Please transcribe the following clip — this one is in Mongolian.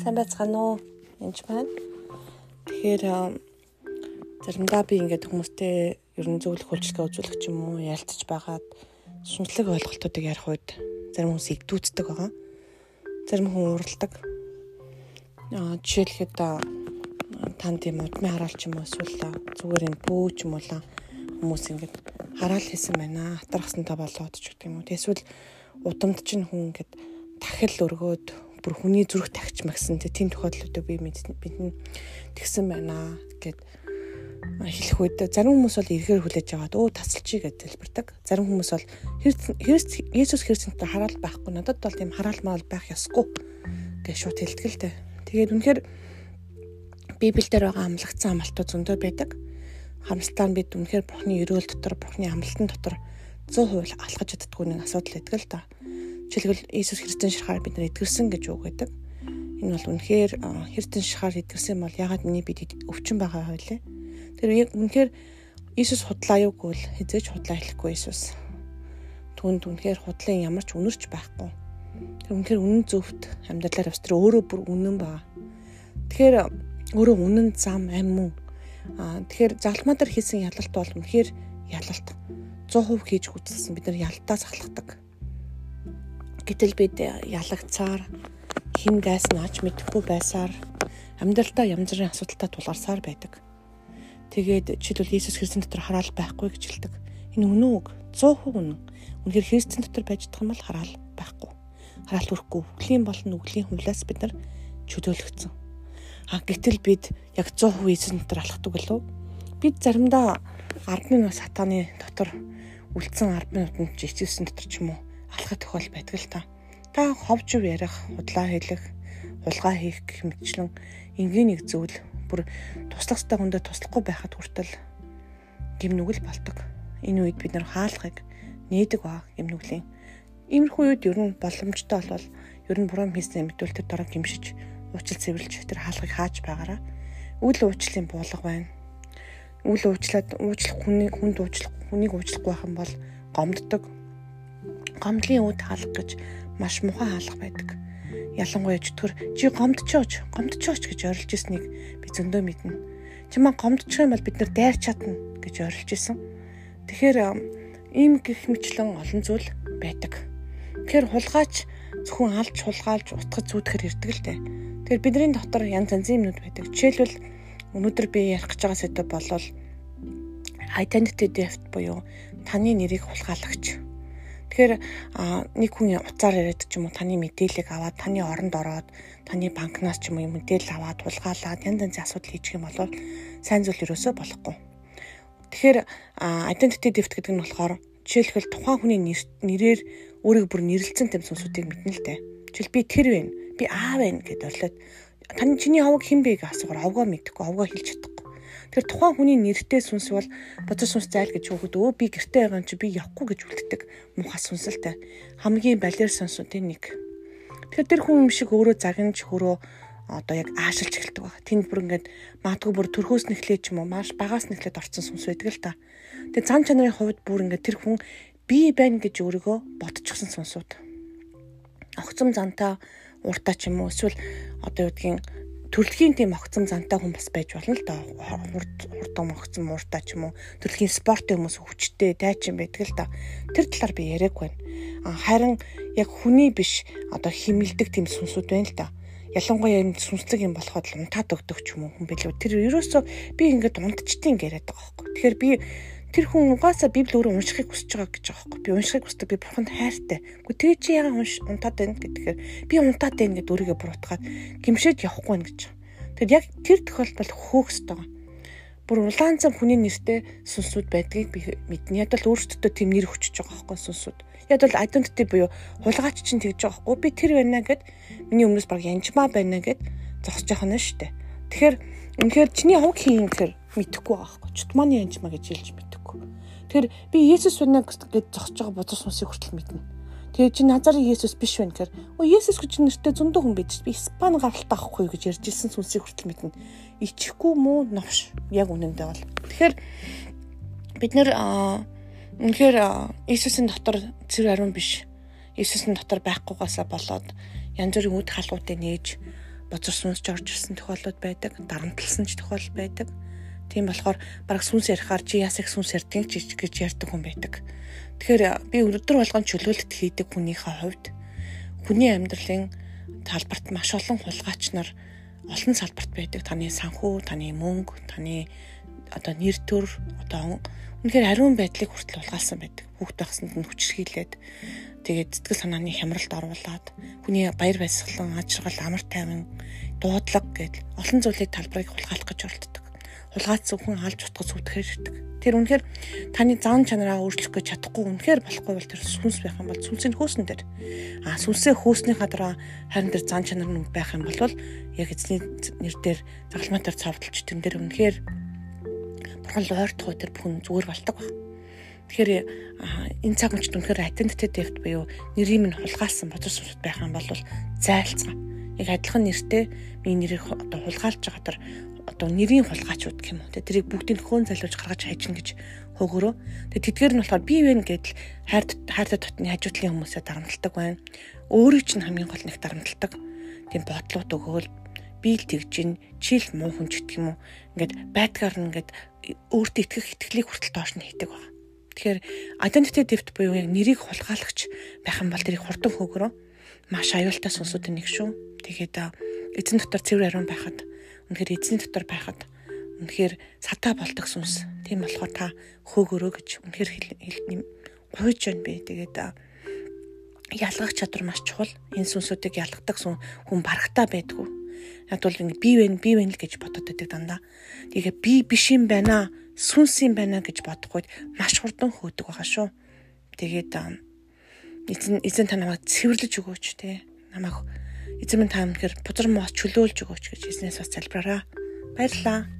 сайн байцгаана уу? Энд байна. Тэгэхээр заримдаа би ингээд хүмүүстэй ер нь зөвлөх үйлчлэгээ үзүүлэх ч юм уу ярилцаж байгаад шинжлэх ойлголтуудыг ярих үед зарим хүмүүс игдүүцдэг байгаа. Зарим хүн уралдаг. Аа жишээлхэд тань тийм удмын хараал ч юм уу эсвэл зүгээр энэ бөө ч юм уу хүмүүс ингээд хараал хийсэн байна. Хатархсантай болоод ч гэх юм уу. Эсвэл удамд чинь хүн ингээд дахил өргөөд бүр хүний зүрх тагч магсан тийм тохиолдлуудыг би бидний тэгсэн байна гэд хэлэх үед зарим хүмүүс бол эргээр хүлээж аваад өө тасалчий гэж тэлбэрдэг. Зарим хүмүүс бол Иесус Христэнтэй хараал байхгүй надад бол тийм хараал маал байх ёсгүй гэж шууд дээ. Тэгээд үнэхээр Библиэлд байгаа амлагдсан амлалтууд зөндөө байдаг. Харамсалтай нь бид үнэхээр Бурхны өрөөл дотор, Бурхны амлалтын дотор 100% алхаж чаддгүй нэг асуудал байдаг л да. Жишээлбэл Иесус Христийн ширхаар бид нар эдгэрсэн гэж үг гэдэг. Энэ бол үнэхээр Христийн ширхаар эдгэрсэн бол ягаад миний бид өвчин байгаа байлээ. Тэр үнэхээр Иесус худлаа юугүй л хизээж худлаа хэлэхгүй Иесус. Түүнд үнэхээр худлын ямар ч үнэрч байхгүй. Тэр үнэхээр үнэн зөвхт амьдралаар авс тэр өөрөө бүр үнэн баа. Тэгэхээр өөрөө үнэн зам амь мөн. Аа тэгэхээр залмаа дээр хийсэн ялалт бол үнэхээр ялалт 100% хийж үзсэн бид нар ялтаа сахалгадаг Гэтэл бид ялагцаар хин гайс нааж мэдэхгүй байсаар амьдралдаа янз бүрийн асуудалтай тулгарсаар байдаг. Тэгээд жишээлбэл Иесус Христийн дотор хараал байхгүй гэж хэлдэг. Энэ үнэн үг 100% үнэн. Үнэхээр Христийн дотор байж чадах юм бол хараал байхгүй. Хараал хүрхгүй. Үглийн болон үглийн хувлаас бид нар чөлөөлөгдсөн. А гэтэл бид яг 100% Иесус дотор алхдаг болов. Бид заримдаа 10 минут сатаны дотор үлдсэн 10 минутанд Иесусийн дотор ч юм уу алхах тохиол байдаг л та. Та ховжив ярих, худлаа хэлэх, хулгай хийх гэх мэтчлэн энгийн нэг зүйл бүр туслах ёстой хүндээ туслахгүй байхад хүртэл гимнүгэл бол ตก. Энэ үед бид нар хаалгыг нээдэг ба гимнүглийн. Иймэрхүү үед ер нь боломжтой болвол ер нь буруу хийсэн мэдвэл тэр дараа гимшиж уучлал цэвэрлж тэр хаалгыг хааж байгаараа үйл уучлалын буулга байна. Үйл уучлаад уучлах хүний хүнд уучлах хүнийг уучлахгүй байх юм бол гомддог гомдлын үд хаалга гэж маш муухай хаалга байдаг. Ялангуяа чөтгөр чи гомдчооч, гомдчооч гэж орилж ирснийг би зөндөө мэднэ. Чимээ гомдчих юм бол бид нар дайр чадна гэж орилж исэн. Тэгэхээр ийм гих мэтлэн олон зүйл байдаг. Тэгэхээр хулгайч зөвхөн алж хулгайлж утгаж зүтгэхэр ирдэг л дээ. Тэгэхээр бидний дотор янз янзын юмнууд байдаг. Жишээлбэл өнөөдөр би ярих гэж байгаа сэдв болвол identity theft буюу таны нэрийг хулгайлагч Тэгэхээр нэг хүн уцаар яриад ч юм уу таны мэдээллийг аваад таны оронд ороод таны банкнаас ч юм уу мэдээлэл аваад тулгаалаад янз янзын асуудал хийчих юм бол сайн зүйл ерөөсөө болохгүй. Тэгэхээр identity theft гэдэг нь болохоор жишээлбэл тухайн хүний нэрээр өөрийг бүр нэрлэлцэн тэм сүнсүүдийг мэднэ л дээ. Жишээл би тэр вэ, би аа вэ гэдээ орлоод таны чиний хавг хэн бэ гэж асуугаар овгоо мэдхгүй, овгоо хэлж чадахгүй Тэгэхээр тухайн хүний нэртэй сүнс бол бодож сүнс зайл гэж хөөхөд өө би гэртээ байгаа чи би явахгүй гэж үлддэг муухай сүнсэлтэй. Хамгийн балер сүнсүүдийн нэг. Тэгэхээр тэр хүн юм шиг өөрөө загнаж хөрөө одоо яг аашилж эхэлдэг баг. Тэнд бүр ингээд магадгүй бүр төрхөөс нэхлээ ч юм уу маш багаас нэхлээд орсон сүнс байдаг л та. Тэгээ зан чанарын хувьд бүр ингээд тэр хүн би байна гэж өөрийгөө бодчихсон сүнсүүд. Огцом зантаа уртаа ч юм уу эсвэл одоо юу гэдгийг төрөлхийн тийм огцом зантай хүн бас байж болно л доо. Хурд хурдан огцом мууртай ч юм уу. Төрөлхийн спортын хүмүүс хүчтэй, дайчин байдаг л доо. Тэр талаар би яриаг байна. Харин яг хүний биш одоо химэлдэг тийм сүнсүүд байна л доо. Ялангуяа юм сүнслэг юм болоход унтаад өгдөг ч юм уу хүн билүү. Тэр ерөөсөө би ингээд унтчтын яриад байгаа байхгүй. Тэгэхээр би тэр хүн угаасаа Библи өөрөө уншихыг хүсэж байгаа гэж байгаа байхгүй. Би уншихыг хүсдэг. Би бурханд хайртай. Гэхдээ тэгээ чи яагаад унш унтаад байна гэдгээр би унтаад байна гэд өөрийгөө буруутгаад гимшээд явахгүй нэ гэж. Тэгэд яг тэр тохиолдолд хөөхсөд байгаа. Бүр улаан зам хүний нэртэй сүнсүүд байдгийг би мэднэ. Яг л өөрсдөө тийм нэр хүчиж байгаа байхгүй сүнсүүд. Яг л identity буюу хулгайч чинь тэгж байгаа байхгүй. Би тэр байна гэд миний өмнөөс баг янжмаа байна гэд зогсож шүү дээ. Тэгэхээр үнэхээр чиний хувь хийн гэхээр мэдэхгүй байгаа байхгүй. Чутманы янжмаа гэж хэлж мэд Тэгэхээр би Есүс байна гэж зогсож байгаа бузар сүнсийг хүртэл мэднэ. Тэгээ чи Назарын Есүс биш байна гэхээр өө Есүс гэж нэртэй зөндөө хүн байж би Испани гаралтай авахгүй гэж ярьж ирсэн сүнсийг хүртэл мэднэ. Ичихгүй мүү новш яг үнэндээ бол. Тэгэхээр бид нэр үнэхээр Иесусийн дотор цэвэр ариун биш. Иесусийн дотор байхгүйгаасаа болоод янз бүрийн үд халуутыг нээж бозор сүнсж орж ирсэн тохиолдод байдаг, дарамтлсан ч тохиол байдаг. Тийм болохоор бараг сүнс ярихаар чи яс их сүнс ярдгийг ч гэж ярьдаг хүн байдаг. Тэгэхээр би өдөр болгон чөлөөлөлт хийдэг хүнийхээ хувьд хүний амьдралын талбарт маш олон хулгайч нар олон салбарт байдаг. Таны санхүү, таны мөнгө, таны одоо нэр төр, одоо үнэхээр ариун байдлыг хүртэл улгаалсан байдаг. Хүүхд байхсанд нь хүчрхийлээд тэгээд сэтгэл санааны хямралд оруулаад хүний баяр баясгалан, аж аргал, амар тайван, дуудлага гэд олон зүйлийг талбарыг хулгайлах гэж оролддог хулгайцсан хүн алж утгаж зүтгэхээр ирдэг. Тэр үнэхээр таны зан чанараа өөрчлөх гэж чадахгүй үнэхээр болохгүй бол тэр сүнс байх юм бол сүнсийн хөөсөн дээр. А сүнсээ хөөсний хадраа харин тэр зан чанар нь байх юм бол яг эзний нэр дээр загалмаатар цавдалч тэн дээр үнэхээр бурхан ойртох тэр бүхэн зүгээр болдог баг. Тэгэхээр энэ цаг мөчд үнэхээр identity theft буюу нэрийг минь хулгайлсан бодис сүнсд байх юм бол зайлцгаа. Яг адилхан нэртэй миний нэрийг одоо хулгайлж байгаа тэр одоо нэрийн хулгайчуд гэх юм уу. Тэрийг бүгдийг хөөн залуулж гаргаж хайчин гэж хөөгөрөө. Тэгээ тэдгээр нь болохоор бие вэ гэдэл хайр хайртай дотны хажуутлын хүмүүсээ дарамтлагдаг байна. Өөрийг чинь хамгийн гол нэг дарамтлагдаг. Тийм бодлууд өгөөл би л тэгж гин чил муу хүн ч гэх юм уу. Ингээд байдгаар нь ингээд өөртөө итгэх итгэлийг хүртэл доош нь хийдэг байна. Тэгэхээр identity theft буюу яг нэрийг хулгайлагч байх юм бол тэрийг хурдан хөөгөрөө маш аюултай сонсуудын нэг шүү. Тэгээд эзэн дотор цэвэр ариун байхад Үнэхээр эзний дотор байхад үнэхээр сатаа болдог сүнс. Тийм болохоор та хөөгөрөө гэж үнэхээр гуйж байна би. Тэгээд ялгах чадвар маш чухал. Энэ сүнсүүдийг ялгадаг хүн барагтаа байдгүй. Яг бол ингэ би вэ би вэ л гэж бодоод байдаг дандаа. Тэгээ би биш юм байна. Сүнс юм байна гэж бодохгүй маш хурдан хөөдөг байгаа шүү. Тэгээд эзэн эзэн та намайг цэвэрлэж өгөөч те. Намайг эзэн минь та өнөхөр бузар моос чөлөөлж өгөөч гэж эзнээс бас залбираараа. Баярлалаа.